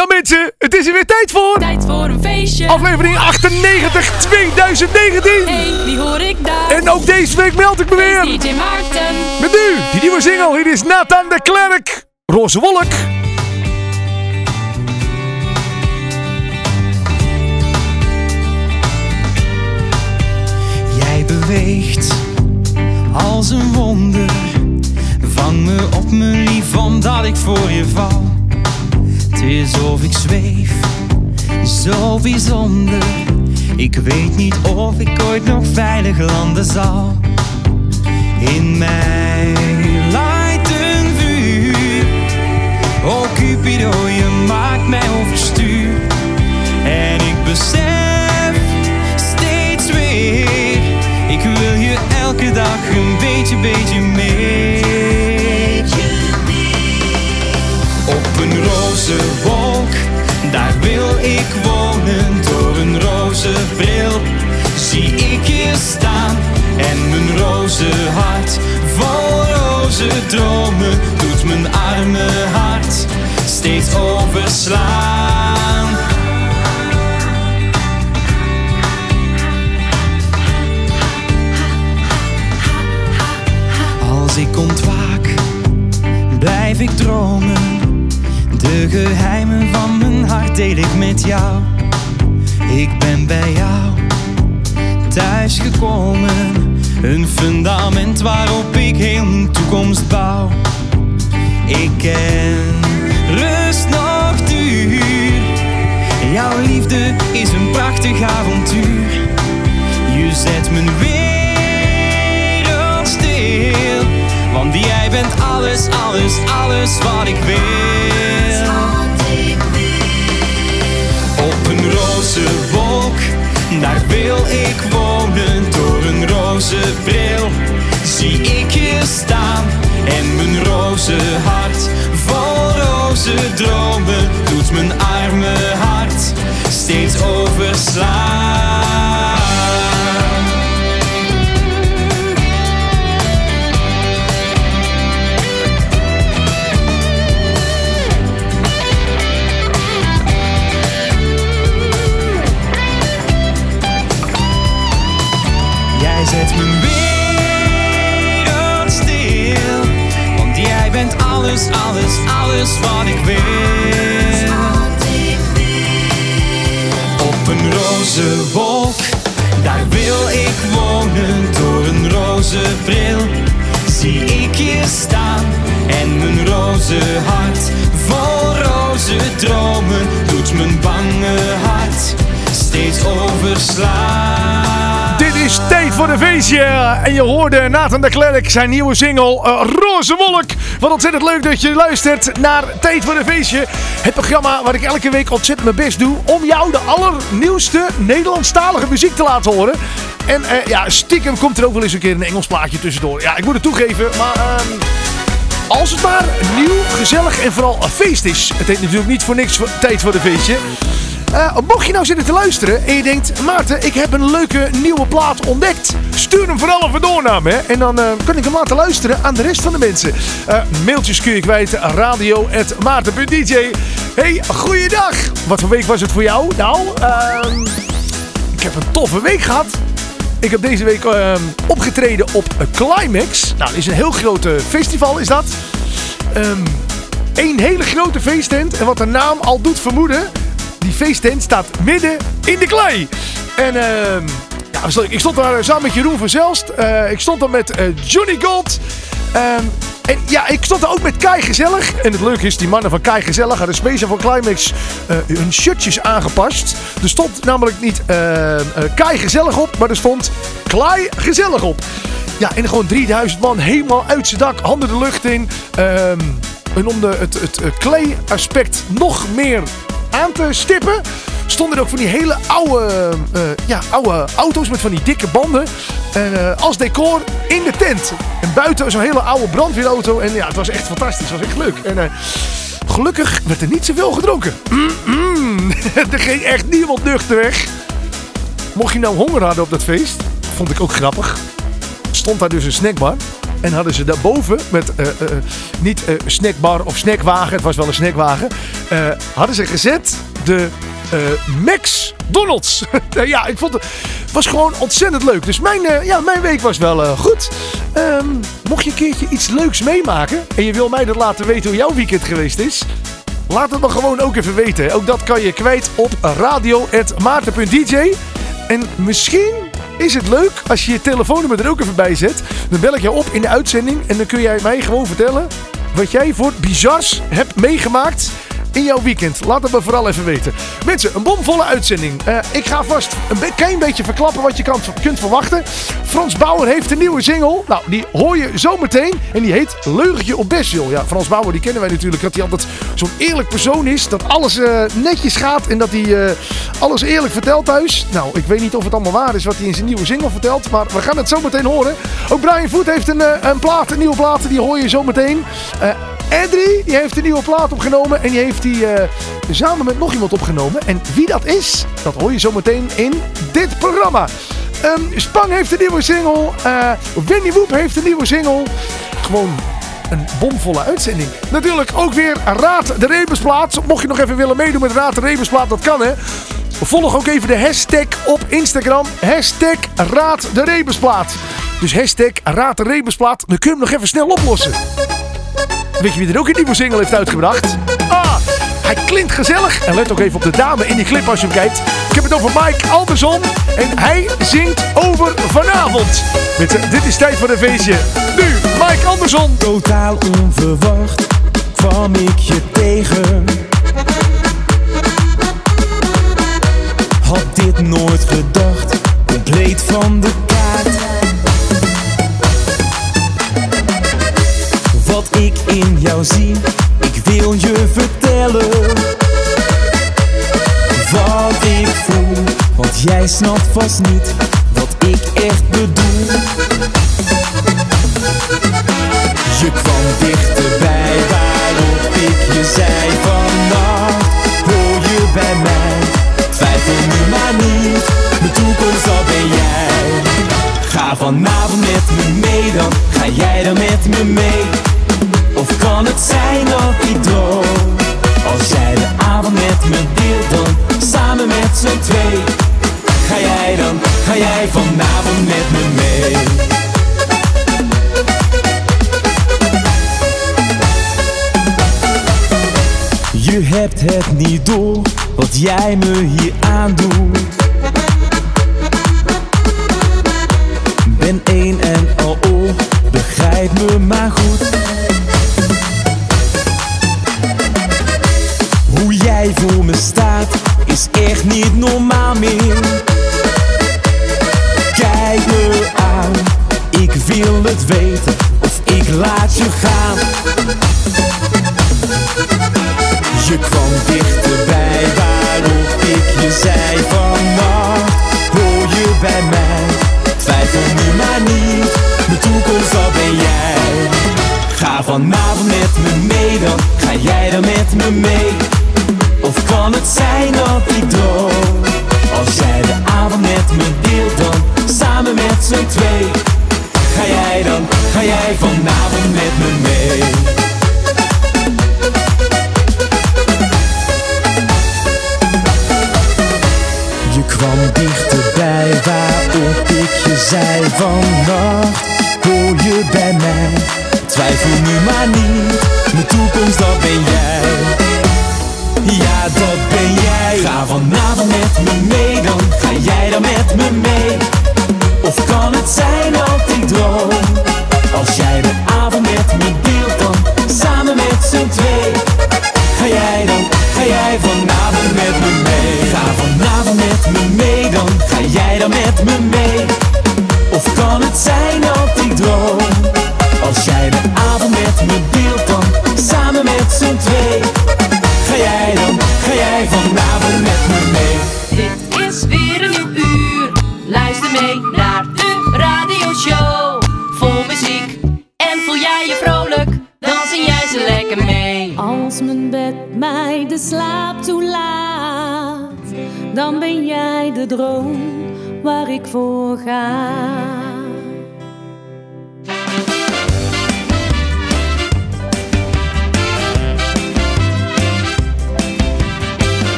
Ja mensen, het is er weer tijd voor. Tijd voor een feestje. Aflevering 98 2019. Hey, wie hoor ik daar? En ook deze week meld ik me weer. DJ Maarten. Met nu, die nieuwe single. Hier is Nathan de Klerk. Roze Wolk. Jij beweegt als een wonder. Vang me op mijn lief omdat ik voor je val. Het is of ik zweef, zo bijzonder. Ik weet niet of ik ooit nog veilig landen zal. In mij laait een vuur. Oh Cupido, je maakt mij overstuur. En ik besef steeds weer. Ik wil je elke dag een beetje, beetje meer. Zie ik je staan. En mijn roze hart, vol roze dromen, doet mijn arme hart steeds overslaan. Als ik ontwaak, blijf ik dromen. De geheimen van mijn hart deel ik met jou. Ik ben bij jou thuis gekomen. Een fundament waarop ik heel mijn toekomst bouw. Ik ken rust nog duur. Jouw liefde is een prachtig avontuur. Je zet mijn wereld stil. Want jij bent alles, alles, alles wat ik wil. En mijn roze roze hart, vol roze dromen, doet mijn bange hart steeds overslaan. Dit is tijd voor een feestje. En je hoorde Nathan de Klerk zijn nieuwe single eh, Roze Wolk. Wat ontzettend leuk dat je luistert naar Tijd voor een feestje. Het programma waar ik elke week ontzettend mijn best doe om jou de allernieuwste Nederlandstalige muziek te laten horen. En eh, ja, stiekem komt er ook wel eens een keer een Engels plaatje tussendoor. Ja, ik moet het toegeven, maar... ehm, als het maar nieuw, gezellig en vooral een feest is. Het heet natuurlijk niet voor niks voor- tijd voor een feestje. Eh, mocht je nou zitten te luisteren en je denkt... Maarten, ik heb een leuke nieuwe plaat ontdekt. Stuur hem vooral even door naar me. En dan eh, kan ik hem laten luisteren aan de rest van de mensen. Eh, mailtjes kun je kwijt. radio.maarten.dj Hey, goeiedag. Wat voor week was het voor jou? Nou, ehm, ik heb een toffe week gehad. Ik heb deze week ehm, opgetreden op Climax. Nou, dat is een heel groot eh, festival is dat. Ehm een hele grote feesttent. En wat de naam al doet vermoeden, die feesttent staat midden in de klei. En ehm ja, ik stond daar samen met Jeroen van Zelst. Eh, ik stond daar met eh, Johnny Gold. En ja, ik stond daar ook met Kai Gezellig. En het leuke is, die mannen van Kai Gezellig hadden speciaal voor Climax eh, hun shirtjes aangepast. Er stond namelijk niet eh, Kai Gezellig op, maar er stond Klei Gezellig op. Ja, en gewoon 3000 man helemaal uit zijn dak, handen de lucht in. Ehm, en om de, het, het, eh, clay-aspect nog meer aan te stippen, stonden er ook van die hele oude, eh, ja, oude auto's met van die dikke banden. En eh, als decor in de tent. En buiten zo'n hele oude brandweerauto. En ja, het was echt fantastisch. Het was echt leuk. En eh, gelukkig werd er niet zoveel gedronken. Mm, mm. er ging echt niemand nuchter weg. Mocht je nou honger hadden op dat feest, vond ik ook grappig. Stond daar dus een snackbar. En hadden ze daarboven met eh, eh, niet eh, snackbar of snackwagen, het was wel een snackwagen, hadden ze gezet de Max Donalds. ja, ik vond het was gewoon ontzettend leuk. Dus mijn, ja, mijn week was wel goed. Ehm, mocht je een keertje iets leuks meemaken en je wil mij dat laten weten hoe jouw weekend geweest is. Laat het me gewoon ook even weten. Ook dat kan je kwijt op radio.maarten.dj. En misschien is het leuk als je je telefoonnummer er ook even bij zet. Dan bel ik jou op in de uitzending en dan kun jij mij gewoon vertellen wat jij voor bizars hebt meegemaakt in jouw weekend. Laat het me vooral even weten. Mensen, een bomvolle uitzending. Eh, ik ga vast een klein beetje verklappen wat je kan, kunt verwachten. Frans Bauer heeft een nieuwe single. Nou, die hoor je zo meteen. En die heet Leugentje op Bestwil. Ja, Frans Bauer, die kennen wij natuurlijk. Dat hij altijd zo'n eerlijk persoon is. Dat alles eh, netjes gaat en dat hij eh, alles eerlijk vertelt thuis. Nou, ik weet niet of het allemaal waar is wat hij in zijn nieuwe single vertelt. Maar we gaan het zo meteen horen. Ook Brian Voet heeft een, een plaat, een nieuwe plaat. Die hoor je zo Edri, die heeft een nieuwe plaat opgenomen. En die heeft die eh, samen met nog iemand opgenomen. En wie dat is, dat hoor je zo meteen in dit programma. Ehm, Spang heeft een nieuwe single. eh Winnie Woep heeft een nieuwe single. Gewoon een bomvolle uitzending. Natuurlijk ook weer Raad de Rebusplaat. Mocht je nog even willen meedoen met Raad de Rebusplaat, dat kan hè. Volg ook even de hashtag op Instagram. Hashtag Raad de Rebusplaat. Dus hashtag Raad de Rebusplaat. Dan kun je hem nog even snel oplossen. Weet je wie er ook een nieuwe single heeft uitgebracht? Ah, hij klinkt gezellig. En let ook even op de dame in die clip als je hem kijkt. Ik heb het over Mike Anderson. En hij zingt over vanavond. Mensen, dit is tijd voor een feestje. Nu, Mike Anderson. Totaal onverwacht kwam ik je tegen. Had dit nooit gedacht, compleet van de kaart. Wat ik in jou zie, ik wil je vertellen. Wat ik voel, want jij snapt vast niet wat ik echt bedoel. Je kwam dichterbij waarop ik je zei vannacht. Hoor je bij mij, twijfel nu maar niet. Mijn toekomst dat ben jij. Ga vanavond met me mee dan, ga jij dan met me mee Of kan het zijn dat ik droom Als jij de avond met me deelt dan, samen met z'n twee Ga jij dan, ga jij vanavond met me mee Je hebt het niet door wat jij me hier aandoet. Ben één en al oor, begrijp me maar goed. Jij voor me staat, is echt niet normaal meer. Kijk me aan, ik wil het weten, of ik laat je gaan. Je kwam dichterbij waarop ik je zei vannacht Hoor je bij mij, twijfel nu maar niet Mijn toekomst dat ben jij Ga vanavond met me mee dan, ga jij dan met me mee het zijn dat ik droom Als jij de avond met me deelt dan, samen met z'n twee. Ga jij dan, ga jij vanavond met me mee? Je kwam dichterbij waarop ik je zei vannacht Hoor je bij mij, twijfel nu maar niet Mijn toekomst dat ben jij. Ja dat Ga vanavond met me mee dan, ga jij dan met me mee Of kan het zijn dat ik droom Als jij de avond met me deelt dan, samen met z'n twee Ga jij dan, ga jij vanavond met me mee? Ga vanavond met me mee dan, ga jij dan met me mee?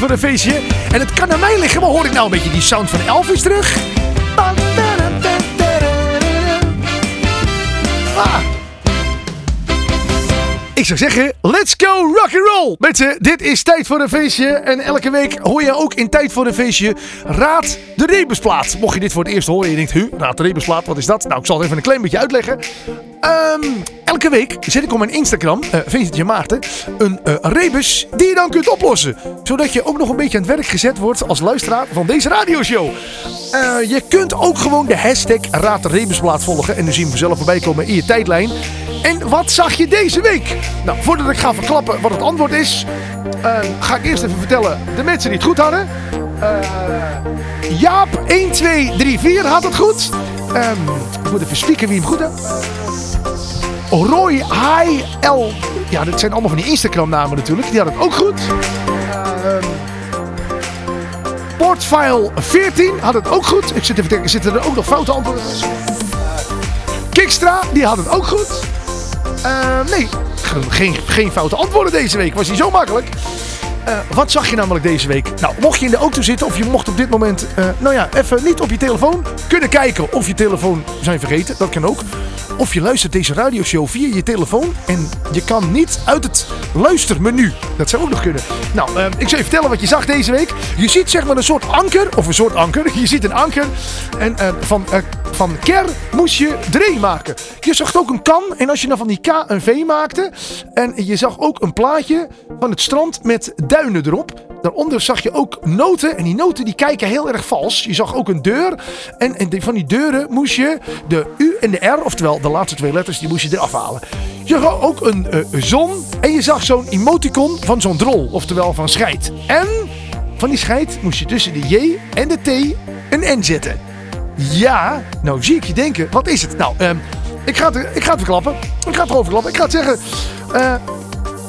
Voor een Feestje. En het kan aan mij liggen, maar hoor ik nou een beetje die sound van Elvis terug? Ah. Ik zou zeggen, let's go rock and roll. Mensen, dit is Tijd voor een Feestje. En elke week hoor je ook in Tijd voor een Feestje Raad de Rebusplaat. Mocht je dit voor het eerst horen en je denkt, huh, Raad de Rebusplaat, wat is dat? Nou, ik zal het even een klein beetje uitleggen. Ehm, elke week zet ik op mijn Instagram, uh, Vincentje Maarten, een eh, rebus die je dan kunt oplossen. Zodat je ook nog een beetje aan het werk gezet wordt als luisteraar van deze radioshow. Eh, je kunt ook gewoon de hashtag Raad volgen. En dan zien we vanzelf voorbij komen in je tijdlijn. En wat zag je deze week? Nou, voordat ik ga verklappen wat het antwoord is, eh, ga ik eerst even vertellen de mensen die het goed hadden. Eh, Jaap 1234 had het goed. Ehm, ik moet even spieken wie hem goed had. Roy HL. Ja, dit zijn allemaal van die Instagram namen natuurlijk. Die had het ook goed. Ehm, Portfile 14 had het ook goed. Ik zit even te denken, zitten er ook nog foute antwoorden? Kikstra, die had het ook goed. Eh, nee, geen, geen foute antwoorden deze week. Was niet zo makkelijk. Eh, wat zag je namelijk deze week? Nou, mocht je in de auto zitten of je mocht op dit moment, eh, nou ja, even niet op je telefoon kunnen kijken of je telefoon zijn vergeten. Dat kan ook. Of je luistert deze radioshow via je telefoon en je kan niet uit het luistermenu. Dat zou ook nog kunnen. Nou, eh, ik zal je vertellen wat je zag deze week. Je ziet zeg maar een soort anker, of een soort anker. Je ziet een anker en eh, van, eh, van ker moest je dree maken. Je zag ook een kan en als je dan van die K een V maakte en je zag ook een plaatje van het strand met duinen erop. Daaronder zag je ook noten. En die noten die kijken heel erg vals. Je zag ook een deur. En, en van die deuren moest je de U en de R, oftewel de laatste twee letters, die moest je eraf halen. Je zag ook een, eh, een zon. En je zag zo'n emoticon van zo'n drol. Oftewel van scheid. En van die scheid moest je tussen de J en de T een N zetten. Ja, nou zie ik je denken, wat is het? Nou, ehm, ik, ga het, ik ga het verklappen. Ik ga het erover klappen. Ik ga het zeggen. eh,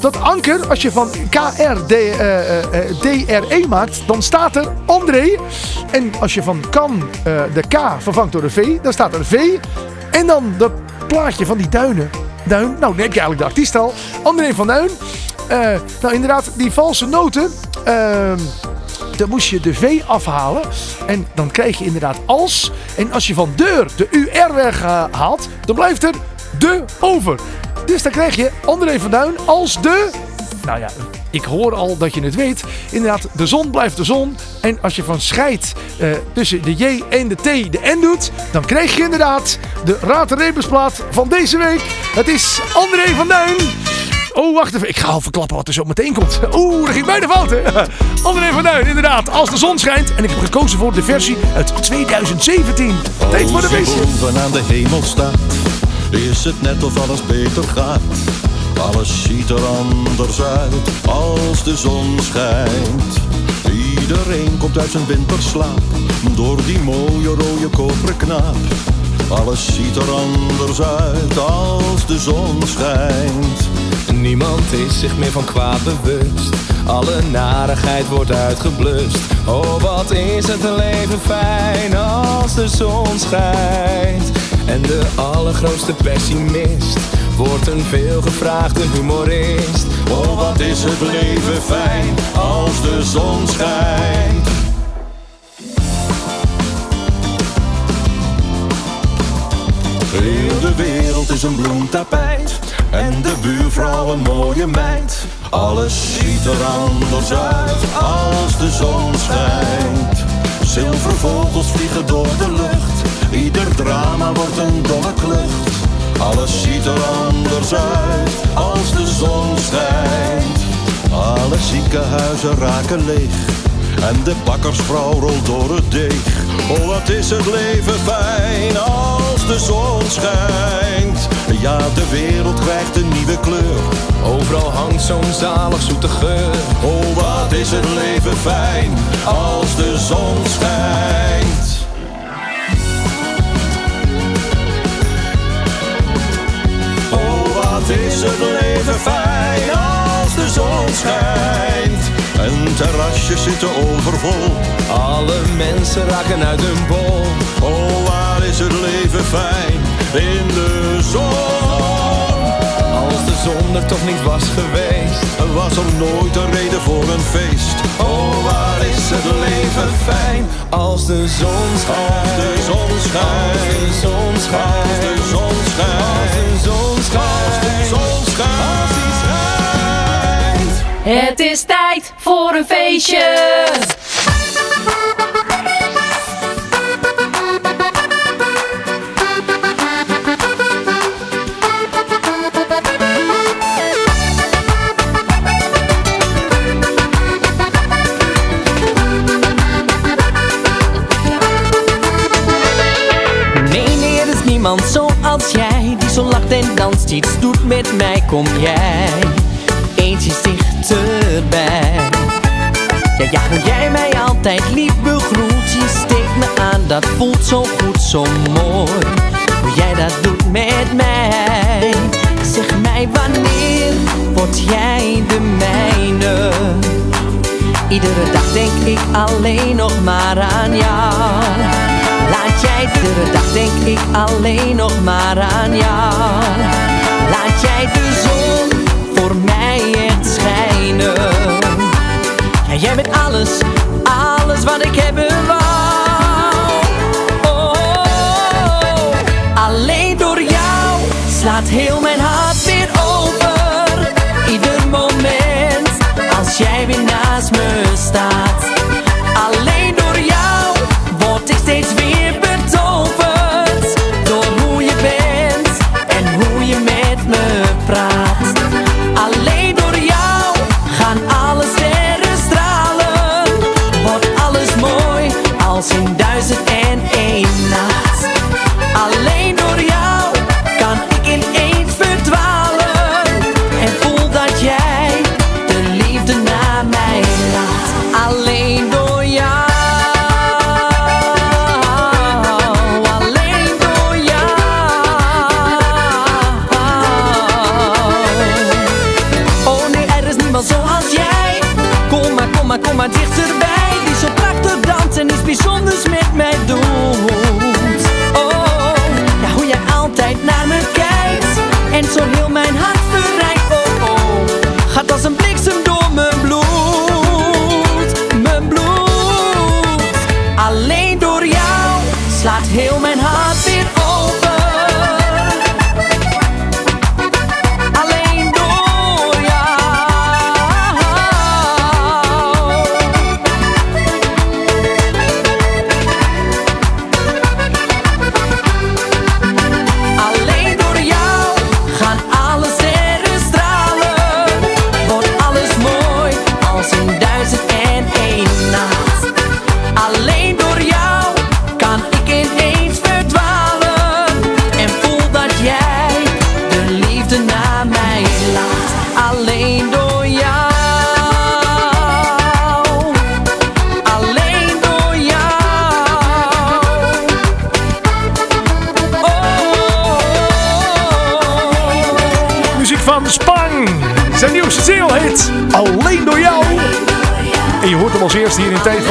dat anker, als je van KR eh, eh, eh, DRE maakt, dan staat er André. En als je van kan de K vervangt door een V, dan staat er V. En dan dat plaatje van die duinen. Duin, nou heb je eigenlijk de artiest al. André van Duin. Nou inderdaad, die valse noten. ehm, dan moest je de V afhalen. En dan krijg je inderdaad als. En als je van deur de UR weghaalt, dan blijft er de over. Dus dan krijg je André van Duin als de. Nou ja, ik hoor al dat je het weet. Inderdaad, de zon blijft de zon. En als je van scheid eh, tussen de J en de T de N doet, dan krijg je inderdaad de Raad van deze week. Het is André van Duin. Oh, wacht even. Ik ga al verklappen wat er zo meteen komt. Oeh, dat ging bijna fout, hè? André van Duin, inderdaad. Als de zon schijnt. En ik heb gekozen voor de versie uit 2017. Tijd voor de de boven aan de hemel staat, is het net of alles beter gaat. Alles ziet er anders uit als de zon schijnt. Iedereen komt uit zijn winterslaap door die mooie rode koperen knaap. Alles ziet er anders uit als de zon schijnt. Niemand is zich meer van kwaad bewust. Alle narigheid wordt uitgeblust. Oh, wat is het leven fijn als de zon schijnt. En de allergrootste pessimist wordt een veelgevraagde humorist. Oh, wat is het leven fijn als de zon schijnt. Heel de wereld is een bloemtapijt en de buurvrouw een mooie meid. Alles ziet er anders uit als de zon schijnt. Zilvervogels vliegen door de lucht, ieder drama wordt een dolle klucht. Alles ziet er anders uit als de zon schijnt. Alle ziekenhuizen raken leeg en de bakkersvrouw rolt door het deeg. Oh, wat is het leven fijn als de zon schijnt. Ja, de wereld krijgt een nieuwe kleur. Overal hangt zo'n zalig zoete geur. Oh, wat is het leven fijn als de zon schijnt. Is het leven fijn als de zon schijnt. En terrasjes zitten overvol. Alle mensen raken uit hun bol. Oh, waar is het leven fijn in de zon. Als de zon er toch niet was geweest. Was er nooit een reden voor een feest. Oh, waar is het leven fijn Als de zon als schijnt. de zon Als schijnt. de zon Als schijnt. de zon Als schijnt. de zon Als de schijnt. zon schijnt. Het is tijd voor een feestje. Niemand zoals jij Die zo lacht en danst, iets doet met mij Kom jij eentje dichterbij. Ja, ja, hoe jij mij altijd lief begroet Je steekt me aan, dat voelt zo goed, zo mooi. Hoe jij dat doet met mij Zeg mij wanneer word jij de mijne? Iedere dag denk ik alleen nog maar aan jou. Laat jij iedere dag denk ik alleen nog maar aan jou. Laat jij de zon voor mij echt schijnen. Jij bent alles, alles wat ik hebben wou. Oh, alleen door jou slaat heel mijn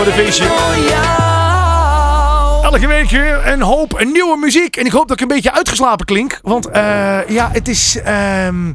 voor de. Elke week weer een hoop nieuwe muziek. En ik hoop dat ik een beetje uitgeslapen klink. Want eh, ja, het is... ehm,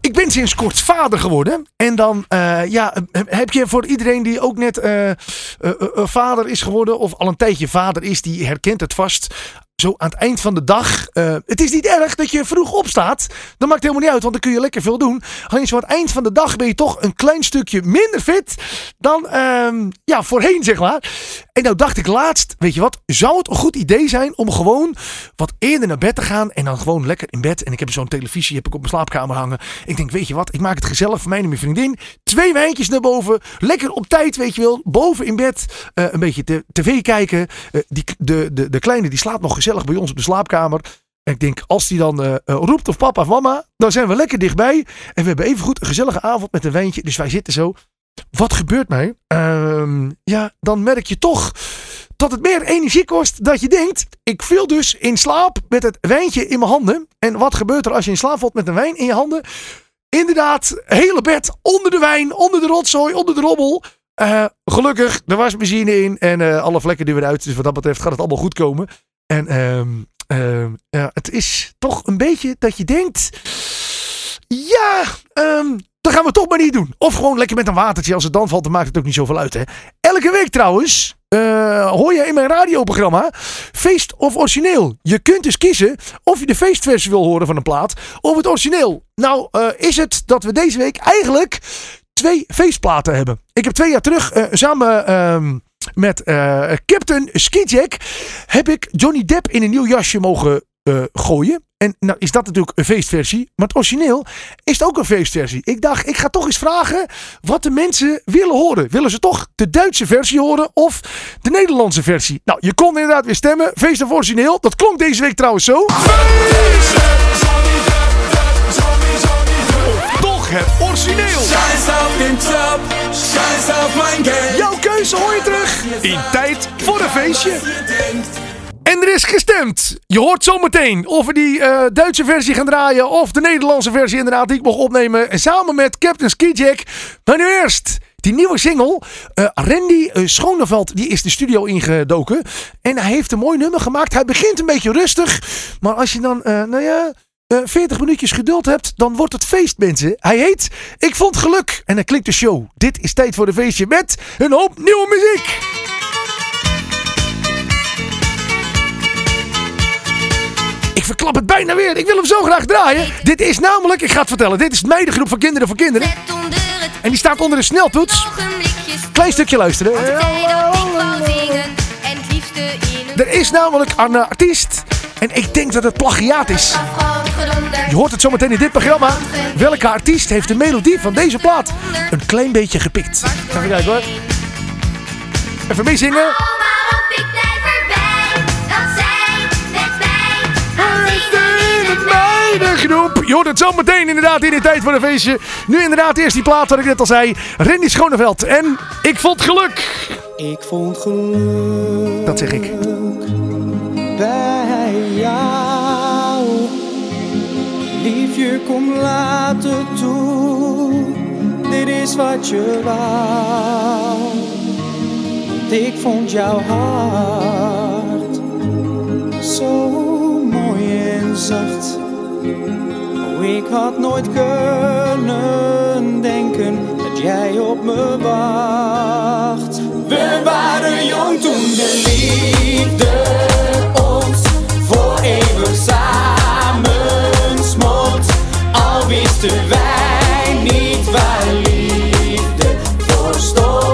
ik ben sinds kort vader geworden. En dan eh, ja, heb je voor iedereen die ook net eh, eh, eh, eh, vader is geworden... of al een tijdje vader is, die herkent het vast... Zo aan het eind van de dag. eh, het is niet erg dat je vroeg opstaat. Dat maakt helemaal niet uit, want dan kun je lekker veel doen. Alleen zo aan het eind van de dag ben je toch een klein stukje minder fit dan ehm, ja, voorheen, zeg maar. En nou dacht ik laatst, weet je wat, zou het een goed idee zijn om gewoon wat eerder naar bed te gaan en dan gewoon lekker in bed. En ik heb zo'n televisie heb ik op mijn slaapkamer hangen. Ik denk, weet je wat, ik maak het gezellig voor mij en mijn vriendin. Twee wijntjes naar boven, lekker op tijd, weet je wel, boven in bed. eh, een beetje tv kijken. Eh, die, de, de, de kleine die slaapt nog gezellig bij ons op de slaapkamer. En ik denk, als die dan eh, roept of papa of mama, dan zijn we lekker dichtbij. En we hebben even goed een gezellige avond met een wijntje. Dus wij zitten zo. Wat gebeurt mij? Ehm, ja, dan merk je toch dat het meer energie kost dat je denkt. Ik viel dus in slaap met het wijntje in mijn handen. En wat gebeurt er als je in slaap valt met een wijn in je handen? Inderdaad, hele bed onder de wijn, onder de rotzooi, onder de rommel. Eh, gelukkig, er was benzine in en eh, alle vlekken die weer uit. Dus wat dat betreft gaat het allemaal goed komen. En ehm, ehm, het is toch een beetje dat je denkt. Ja, ehm, dat gaan we toch maar niet doen. Of gewoon lekker met een watertje. Als het dan valt, dan maakt het ook niet zoveel uit. Hè? Elke week trouwens. eh, hoor je in mijn radioprogramma Feest of Origineel. Je kunt dus kiezen of je de feestversie wil horen van een plaat of het origineel. Nou eh, is het dat we deze week eigenlijk twee feestplaten hebben. Ik heb twee jaar terug eh, samen ehm, met Captain Skijack heb ik Johnny Depp in een nieuw jasje mogen eh, gooien. En nou is dat natuurlijk een feestversie. Maar het origineel is het ook een feestversie. Ik dacht, ik ga toch eens vragen wat de mensen willen horen. Willen ze toch de Duitse versie horen of de Nederlandse versie? Nou, je kon inderdaad weer stemmen. Feest of origineel. Dat klonk deze week trouwens zo. Of toch het origineel. Den. Jouw keuze hoor je terug in tijd voor een feestje. En er is gestemd. Je hoort zometeen of we die eh, Duitse versie gaan draaien of de Nederlandse versie inderdaad die ik mocht opnemen samen met Captain Skijack. Maar nu eerst die nieuwe single. Eh, Randy eh, Schoneveld die is de studio ingedoken en hij heeft een mooi nummer gemaakt. Hij begint een beetje rustig, maar als je dan, nou ja... eh, 40 minuutjes geduld hebt, dan wordt het feest, mensen. Hij heet Ik Vond Geluk en dan klinkt de show. Dit is tijd voor de feestje met een hoop nieuwe muziek. Ik verklap het bijna weer. Ik wil hem zo graag draaien. Dit is namelijk, ik ga het vertellen. Dit is het meidengroep van Kinderen voor Kinderen. En die staat onder de sneltoets. Klein stukje luisteren. Er is namelijk een artiest. En ik denk dat het plagiaat is. Je hoort het zometeen in dit programma. Welke artiest heeft de melodie van deze plaat een klein beetje gepikt? Even kijken hoor. Even meezingen. Het Meidengroep. Je hoort het zo meteen inderdaad in de tijd voor een feestje. Nu inderdaad eerst die plaat wat ik net al zei. Randy Schoneveld. En ik vond geluk. Ik vond geluk Dat zeg ik. bij jou. Liefje, kom later toe. Dit is wat je wou. Want ik vond jouw hart zo mooi en zacht. Oh, ik had nooit kunnen denken dat jij op me wacht. We waren jong toen de liefde ons voor eeuwig samen smolt. Al wisten wij niet waar liefde voor stond.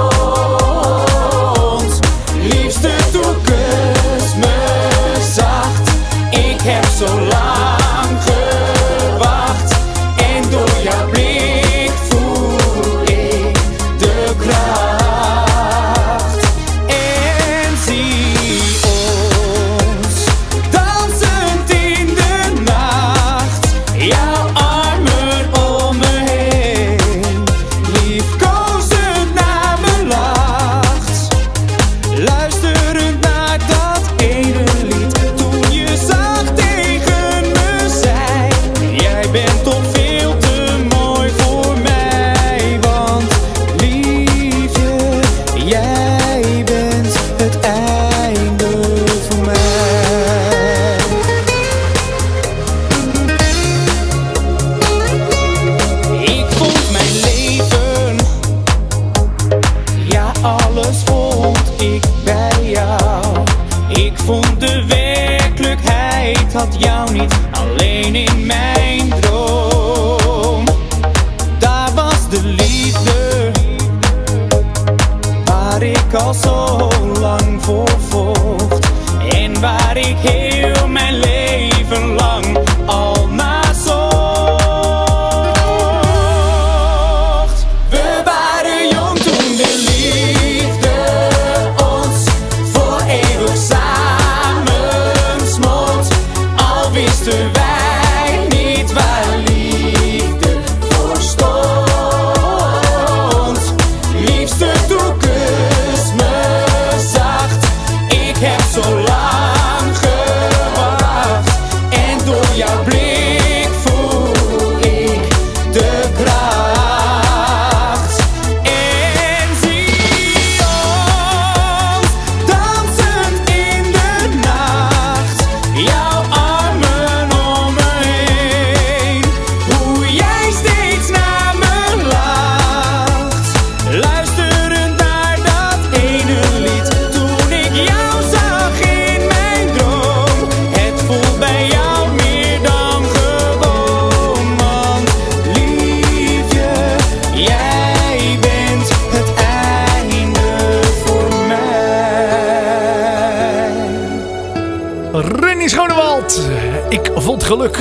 Rennie Schonewald. Ik vond geluk.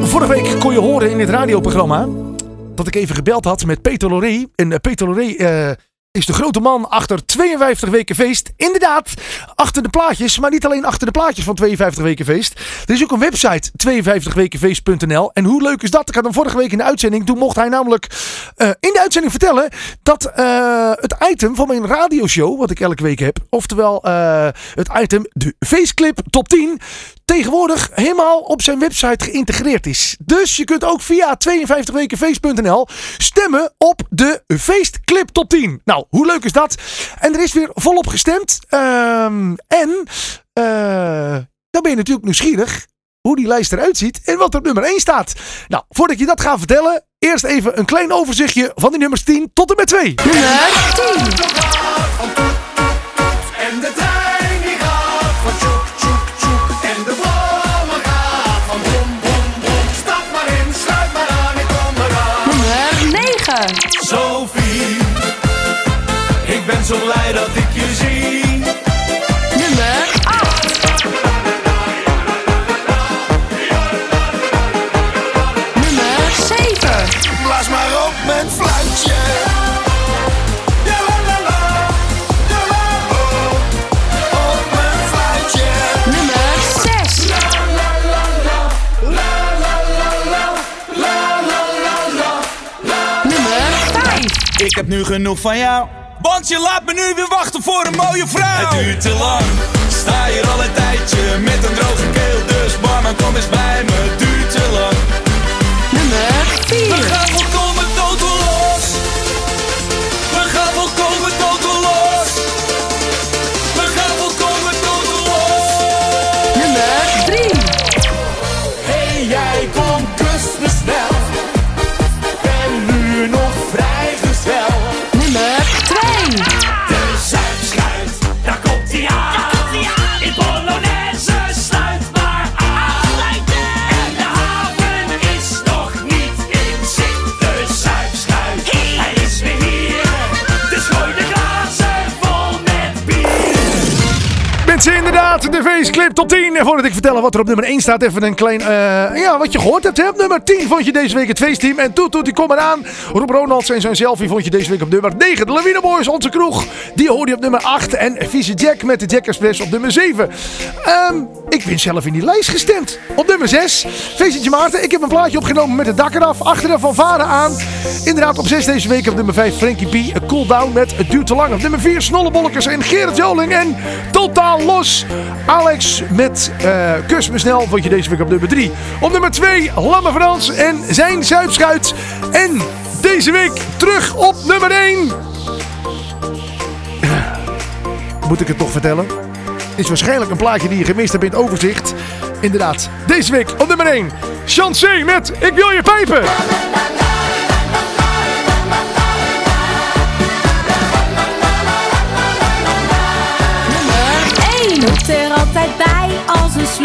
Vorige week kon je horen in dit radioprogramma dat ik even gebeld had met Peter Loré. En eh, Peter Loré eh, is de grote man achter 52 weken feest. Inderdaad, achter de plaatjes. Maar niet alleen achter de plaatjes van 52 weken feest. Er is ook een website, 52wekenfeest.nl. En hoe leuk is dat? Ik had hem vorige week in de uitzending. Toen mocht hij namelijk eh, in de uitzending vertellen dat eh, het item van mijn radioshow, wat ik elke week heb. Oftewel eh, het item de feestclip top 10 tegenwoordig helemaal op zijn website geïntegreerd is. Dus je kunt ook via 52wekenfeest.nl stemmen op de feestclip top 10. Nou, hoe leuk is dat? En er is weer volop gestemd. Ehm, en eh, dan ben je natuurlijk nieuwsgierig hoe die lijst eruit ziet en wat er op nummer 1 staat. Nou, voordat je dat ga vertellen, eerst even een klein overzichtje van die nummers 10 tot en met 2. Nummer 10. Zo blij dat ik je zie. Nummer 8. Nummer 7. Blaas maar op mijn fluitje. Ja, la, la, la. Ja, la, la. Op mijn fluitje. Nummer 6. La, la, la, la. La, la, la, la. La, la, la, la. La. Nummer 5. Ik heb nu genoeg van jou. Want je laat me nu weer wachten voor een mooie vrouw. Het duurt te lang, sta hier al een tijdje met een droge keel. Dus barman, kom eens bij me, het duurt te lang. Nummer 4. De feestclip top 10. En voordat ik vertel wat er op nummer 1 staat, even een klein, eh, ja, wat je gehoord hebt. Op nummer 10 vond je deze week het feestteam. En Toet Toet, die kom eraan. Rob Ronalds en zijn selfie vond je deze week op nummer 9. De Lawine Boys, onze kroeg, die hoorde je op nummer 8. En Vieze Jack met de Jack Express op nummer 7. Ehm, ik ben zelf in die lijst gestemd. Op nummer 6, Feestje Maarten. Ik heb een plaatje opgenomen met het dak eraf. Achter van vader aan. Inderdaad, op 6 deze week op nummer 5, Frankie B. Cool down met Het duurt te lang. Op nummer 4, Snollebollekes en Gerrit Joling. En totaal los, Alex met eh Kus me snel. Vond je deze week op nummer 3. Op nummer 2, Lamme Frans en zijn Zuipschuit. En deze week terug op nummer 1. Moet ik het toch vertellen? Is waarschijnlijk een plaatje die je gemist hebt in het overzicht. Inderdaad, deze week op nummer 1. Chancé met Ik wil je pijpen. Als een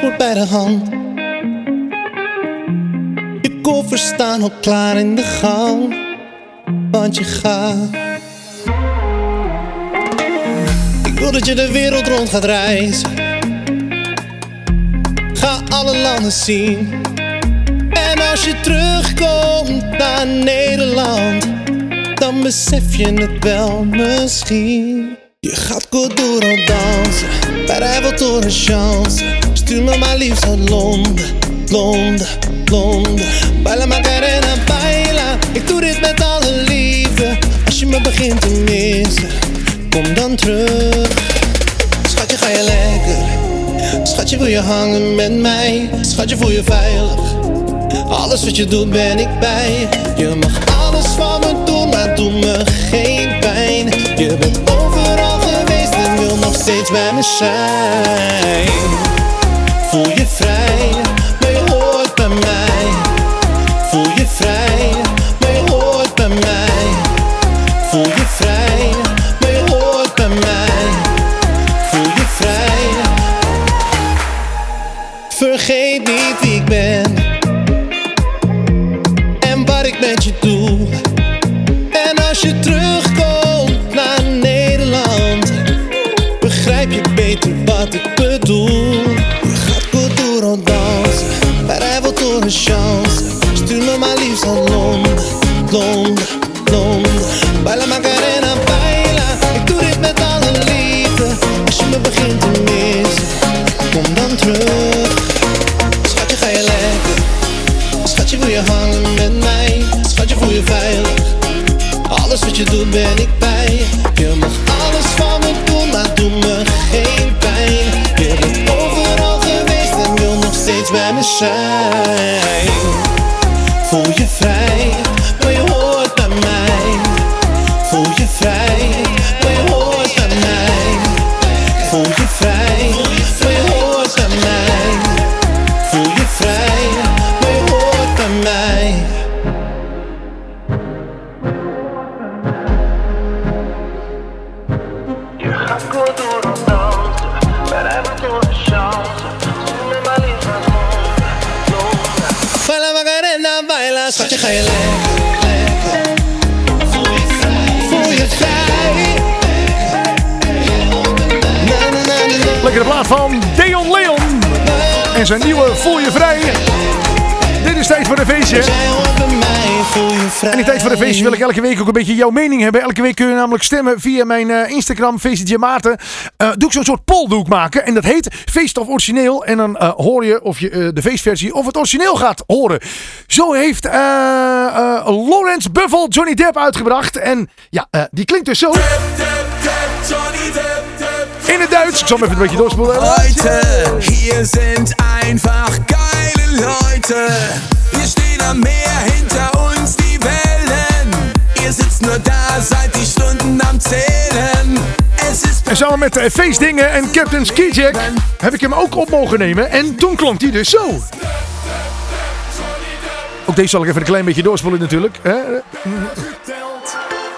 bij de hand. Je koffers staan al klaar in de gang, want je gaat. Ik wil dat je de wereld rond gaat reizen. Ga alle landen zien. En als je terugkomt naar Nederland, dan besef je het wel misschien. Je gaat Coduro dansen, para voltar een chance. Tu maar liefst uit Londen, Londen, Londen. Baila Macarena, baila. Ik doe dit met alle liefde. Als je me begint te missen, kom dan terug. Schatje, ga je lekker. Schatje, wil je hangen met mij? Schatje, voel je veilig. Alles wat je doet, ben ik bij. Je mag alles van me doen, maar doe me geen pijn. Je bent overal geweest en wil nog steeds bij me zijn. vrij. Zijn nieuwe Voel je vrij. Dit is tijd voor een feestje. En in tijd voor de feestje wil ik elke week ook een beetje jouw mening hebben. Elke week kun je namelijk stemmen via mijn eh, Instagram, Feestje Maarten. Eh, doe ik zo'n soort poldoek maken. En dat heet Feest of Origineel. En dan eh, hoor je of je de feestversie of het origineel gaat horen. Zo heeft Lawrence Buffel Johnny Depp uitgebracht. En ja, die klinkt dus zo. In het Duits. Ik zal hem even een beetje doorspoelen. Leute, hier sind einfach geile Leute. Wir stehen am Meer, hinter uns die Wellen. Ihr sitzt nur da, seid die Stunden am Zählen. En samen met eh, Feestdingen en Captain Skijak heb ik hem ook op mogen nemen. En toen klonk hij dus zo. Ook deze zal ik even een klein beetje doorspoelen natuurlijk. hè.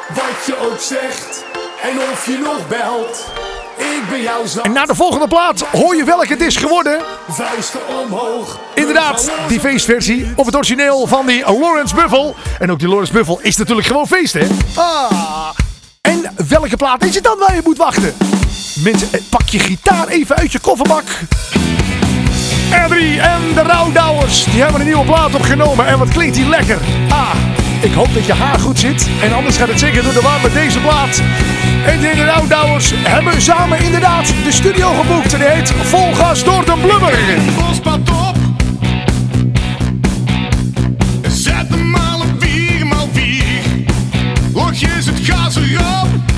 Wat je ook zegt en of je nog belt. Ik ben jou zo. En na de volgende plaat hoor je welke het is geworden. Vuisten omhoog. Inderdaad, die feestversie of het origineel van die Lawrence Buffel. En ook die Lawrence Buffel is natuurlijk gewoon feest, hè? Ah. En welke plaat is het dan waar je moet wachten? Mensen, pak je gitaar even uit je kofferbak. R3 en de Rouwdouwers, die hebben een nieuwe plaat opgenomen. En wat klinkt die lekker. Ah, ik hoop dat je haar goed zit. En anders gaat het zeker door de war deze plaat. En de Rouwdouwers hebben samen inderdaad de studio geboekt. En die heet Vol Gas door de Blubber. Bosbad op. Zet hem al op 4x4. Logjes het gas erop.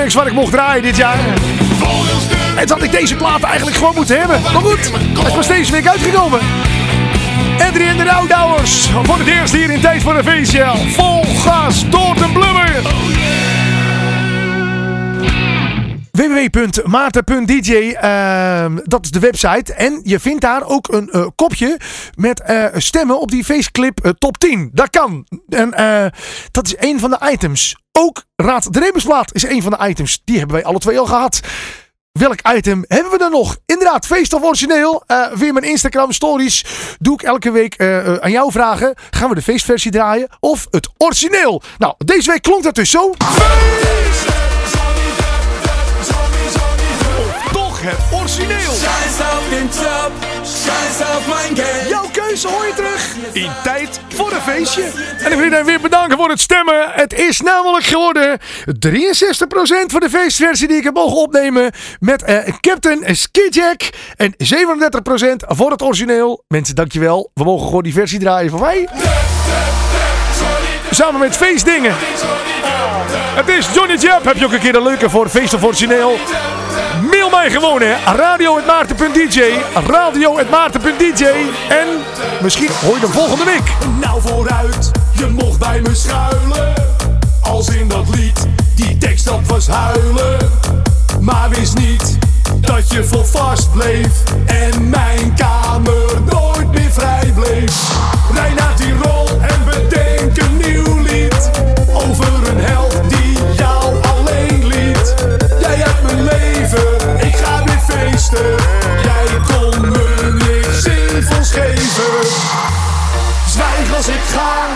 Climax waar ik mocht draaien dit jaar. De En toen had ik deze plaat eigenlijk gewoon moeten hebben. Maar goed, hij is pas deze week uitgekomen. En de Rouwdouwers. Voor het eerst hier in Tijd voor een Feestje. Vol gas door de blubber. www.maarten.dj, ehm, dat is de website. En je vindt daar ook een eh, kopje met eh, stemmen op die faceclip eh, top 10. Dat kan. En dat is een van de items. Ook Raad de Rebusplaat is een van de items. Die hebben wij alle twee al gehad. Welk item hebben we dan nog? Inderdaad, feest of origineel. Via mijn Instagram stories doe ik elke week aan jou vragen. Gaan we de feestversie draaien of het origineel? Nou, deze week klonk dat dus zo. Het origineel. Scheiß auf den Job, scheiß auf mein Geld. Jouw keuze hoor je terug in tijd voor een feestje. En ik wil iedereen weer bedanken voor het stemmen. Het is namelijk geworden 63% voor de feestversie die ik heb mogen opnemen met eh, Captain Skidjack. En 37% voor het origineel. Mensen, dankjewel. We mogen gewoon die versie draaien van mij. Samen met feestdingen. Het is Johnny Jab. Heb je ook een keer een leuke voor feest of origineel? Mail mij gewoon hè. Radio.maarten.dj Radio.maarten.dj En misschien hoor je hem volgende week. Nou vooruit, je mocht bij me schuilen. Als in dat lied, die tekst dat was huilen. Maar wist niet dat je vol vast bleef. En mijn kamer nooit meer vrij bleef. Rij naar Tirol en als ik ga,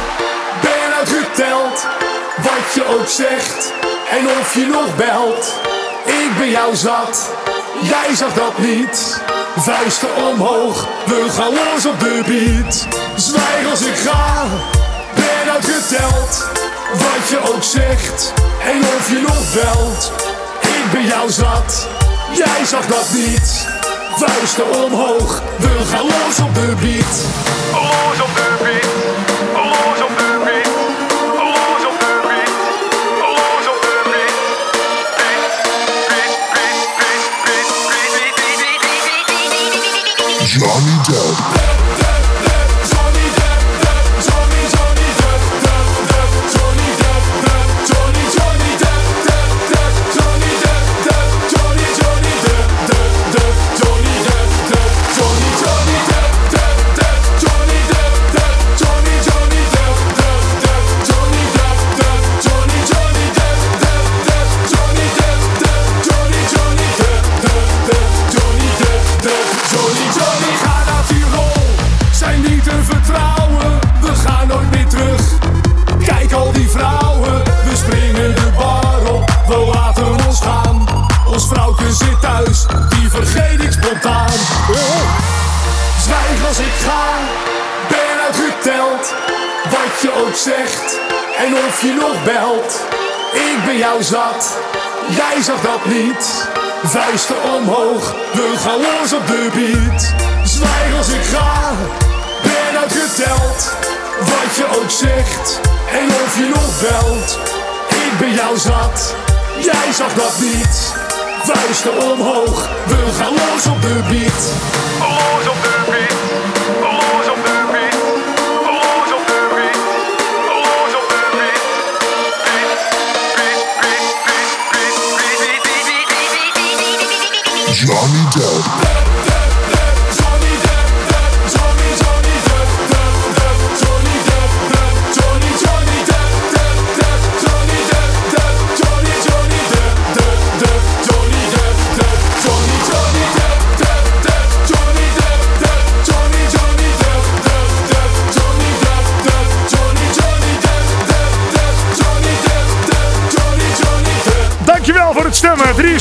ben uitgeteld. Wat je ook zegt en of je nog belt. Ik ben jou zat, jij zag dat niet. Vuisten omhoog, we gaan los op de beat. Zwijg als ik ga, ben uitgeteld. Wat je ook zegt en of je nog belt. Ik ben jou zat, jij zag dat niet. Vuisten omhoog, we gaan los op de beat. Op de beat, op Vuisten omhoog, we gaan los op de beat. Zwijg als ik ga, ben uitgeteld. Wat je ook zegt en of je nog belt. Ik ben jou zat, jij zag dat niet. Vuisten omhoog, we gaan los op de beat. Los op de beat,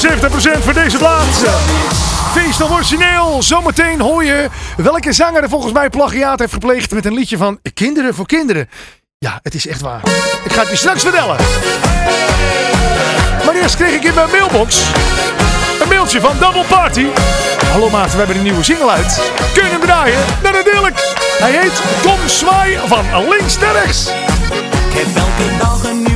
70% voor deze plaats. Feest of origineel. Zometeen hoor je welke zanger er volgens mij plagiaat heeft gepleegd met een liedje van Kinderen voor Kinderen. Ja, het is echt waar. Ik ga het je straks vertellen. Maar eerst kreeg ik in mijn mailbox een mailtje van Double Party. Hallo maat, we hebben een nieuwe single uit. Kunnen je hem draaien? Nou, natuurlijk. Hij heet Tom Zwaai van links naar rechts. Ik heb elke dag een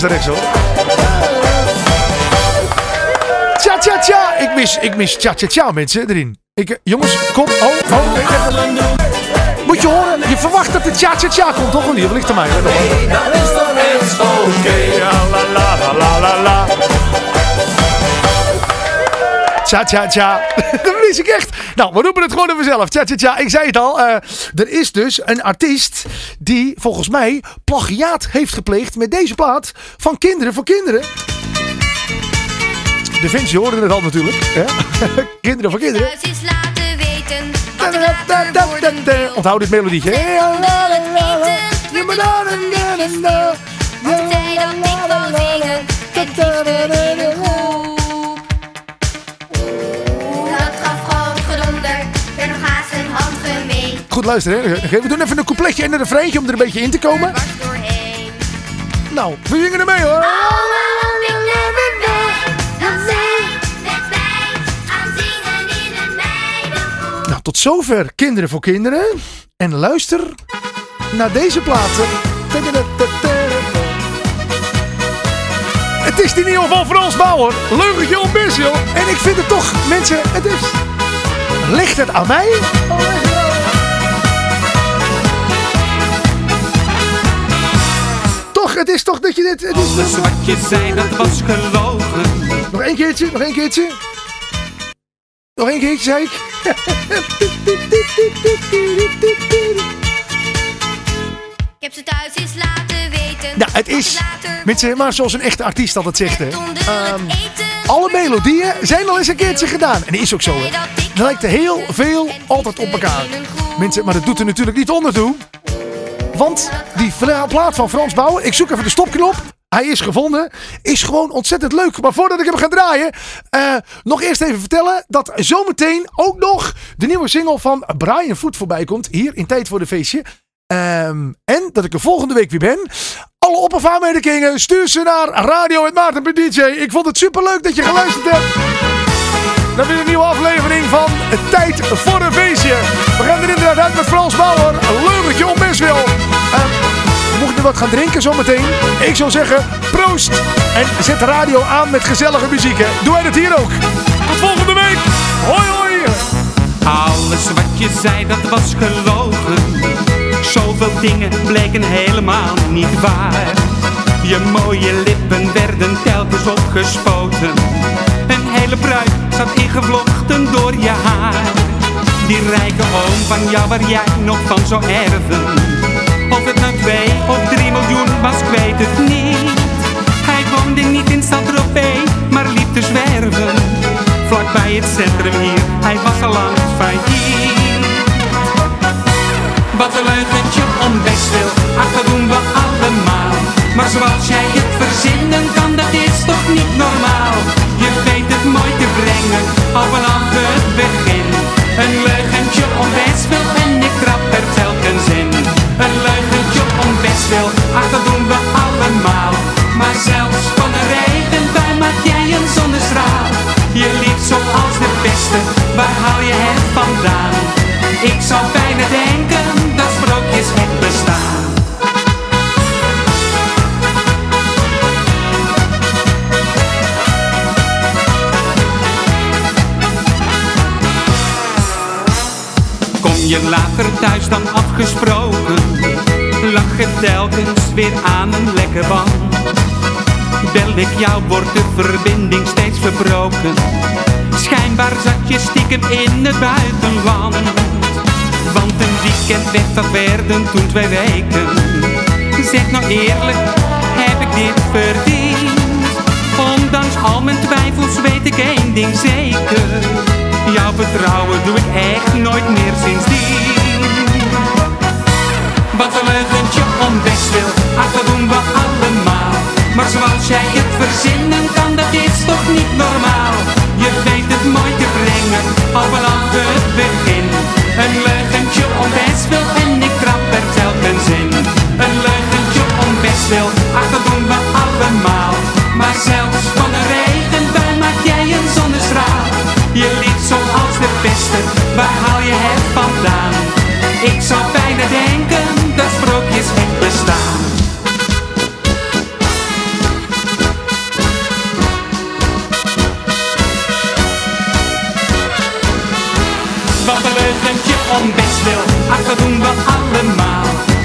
links naar rechts hoor. Tja, tja, tja. Ik mis, ik mis tja, tja, tja mensen erin. Ik, eh, jongens, kom. Oh, oh. ik heb- Moet je horen, je verwacht dat de tja, tja, tja komt, toch? Niet? Ligt er mij? Dat is toch eens oké. Ja, la, la, la, la, la, la. Tja, tja, tja. Dat mis ik echt. Nou, we roepen het gewoon over zelf. Tja, tja, tja. Ik zei het al. eh, er is dus een artiest die volgens mij plagiaat heeft gepleegd met deze plaat van Kinderen voor Kinderen. De Vinci hoorde het al natuurlijk. Hè? Kinderen voor Kinderen. Thuis is laten weten wat er later worden wil. Onthoud dit melodietje. Er. Goed luisteren. Hè? We doen even een coupletje en een refreintje om er een beetje in te komen. Nou, we zingen ermee hoor. Nou, tot zover Kinderen voor Kinderen. En luister naar deze platen. Het is die nieuwe van Frans Bauer. Leugentje om. En ik vind het toch, mensen, het is... Ligt het aan mij? Het is toch dat je dit... Het is Alles wat je zei, dat was gelogen. Nog één keertje, nog één keertje. Nog één keertje, zei ik. Ik heb ze thuis eens laten weten. Nou, het is, mensen, maar zoals een echte artiest altijd zegt, hè. Ehm, het eten. alle melodieën zijn al eens een keertje gedaan. En is ook zo, hè. Er lijkt er heel veel altijd op elkaar. Mensen, maar dat doet er natuurlijk niet onder toe. Want die plaat van Frans Bauer, ik zoek even de stopknop. Hij is gevonden. Is gewoon ontzettend leuk. Maar voordat ik hem ga draaien, eh, nog eerst even vertellen dat zometeen ook nog de nieuwe single van Brian Foot voorbij komt. Hier in Tijd voor de Feestje. Ehm, en dat ik er volgende week weer ben. Alle op- aanmerkingen stuur ze naar radio.maarten.dj. Ik vond het superleuk dat je geluisterd hebt. Dan weer een nieuwe aflevering van Tijd voor een Feestje. Wat gaan drinken zometeen, ik zou zeggen proost. En zet de radio aan met gezellige muziek. Hè. Doe wij dat hier ook. Tot volgende week. Hoi hoi. Alles wat je zei, dat was gelogen. Zoveel dingen bleken helemaal niet waar. Je mooie lippen werden telkens opgespoten. Een hele bruid zat ingevlochten door je haar. Die rijke oom van jou waar jij nog van zou erven. Of het nou twee of drie miljoen was, ik weet het niet. Hij woonde niet in Saint-Tropez, maar liep te zwerven. Vlak bij het centrum hier, hij was al lang failliet. Wat een leugentje om best wil, ach dat doen we allemaal. Maar zoals jij het verzinnen kan, dat is toch niet normaal. Je weet het mooi te brengen, al vanaf het begin. Een leugentje om wil en ik trap er telkens in. Best dat doen we allemaal. Maar zelfs van een regenbui maak jij een zonnestraal. Je lief zoals de beste, waar haal je het vandaan? Ik zou bijna denken dat sprookjes echt bestaan. Kom je later thuis dan afgesproken? Je telkens weer aan een lekker band? Bel ik jou, wordt de verbinding steeds verbroken. Schijnbaar zat je stiekem in het buitenland. Want een weekend weg, dat werden toen twee weken. Zeg nou eerlijk, heb ik dit verdiend? Ondanks al mijn twijfels weet ik één ding zeker. Jouw vertrouwen doe ik echt nooit meer sindsdien. Een leugentje om best wil, ach dat doen we allemaal. Maar zoals jij het verzinnen kan, dat is toch niet normaal. Je weet het mooi te brengen, al vanaf het begin. Een leugentje om best wil en ik trap er telkens in. Een leugentje om best wil, ach dat doen we allemaal. Maar zelfs van een regenbui maak jij een zonnestraal. Je lief zoals de beste, waar haal je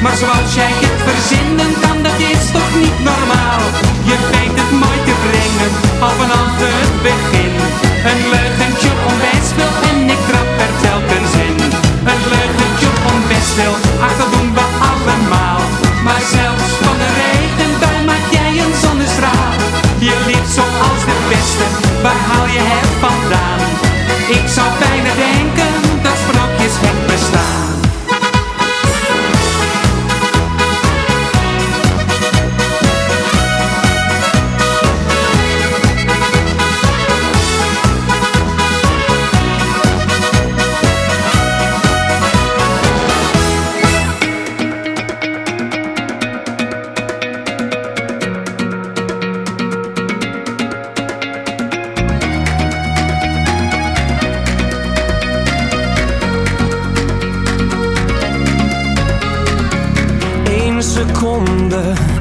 Maar zoals jij het verzinnen dan dat is toch niet normaal. Je weet het mooi te brengen, al vanaf het begin. Een leugentje om bestwil en ik trap er telkens in. Een leugentje om bestwil, ach dat doen wonder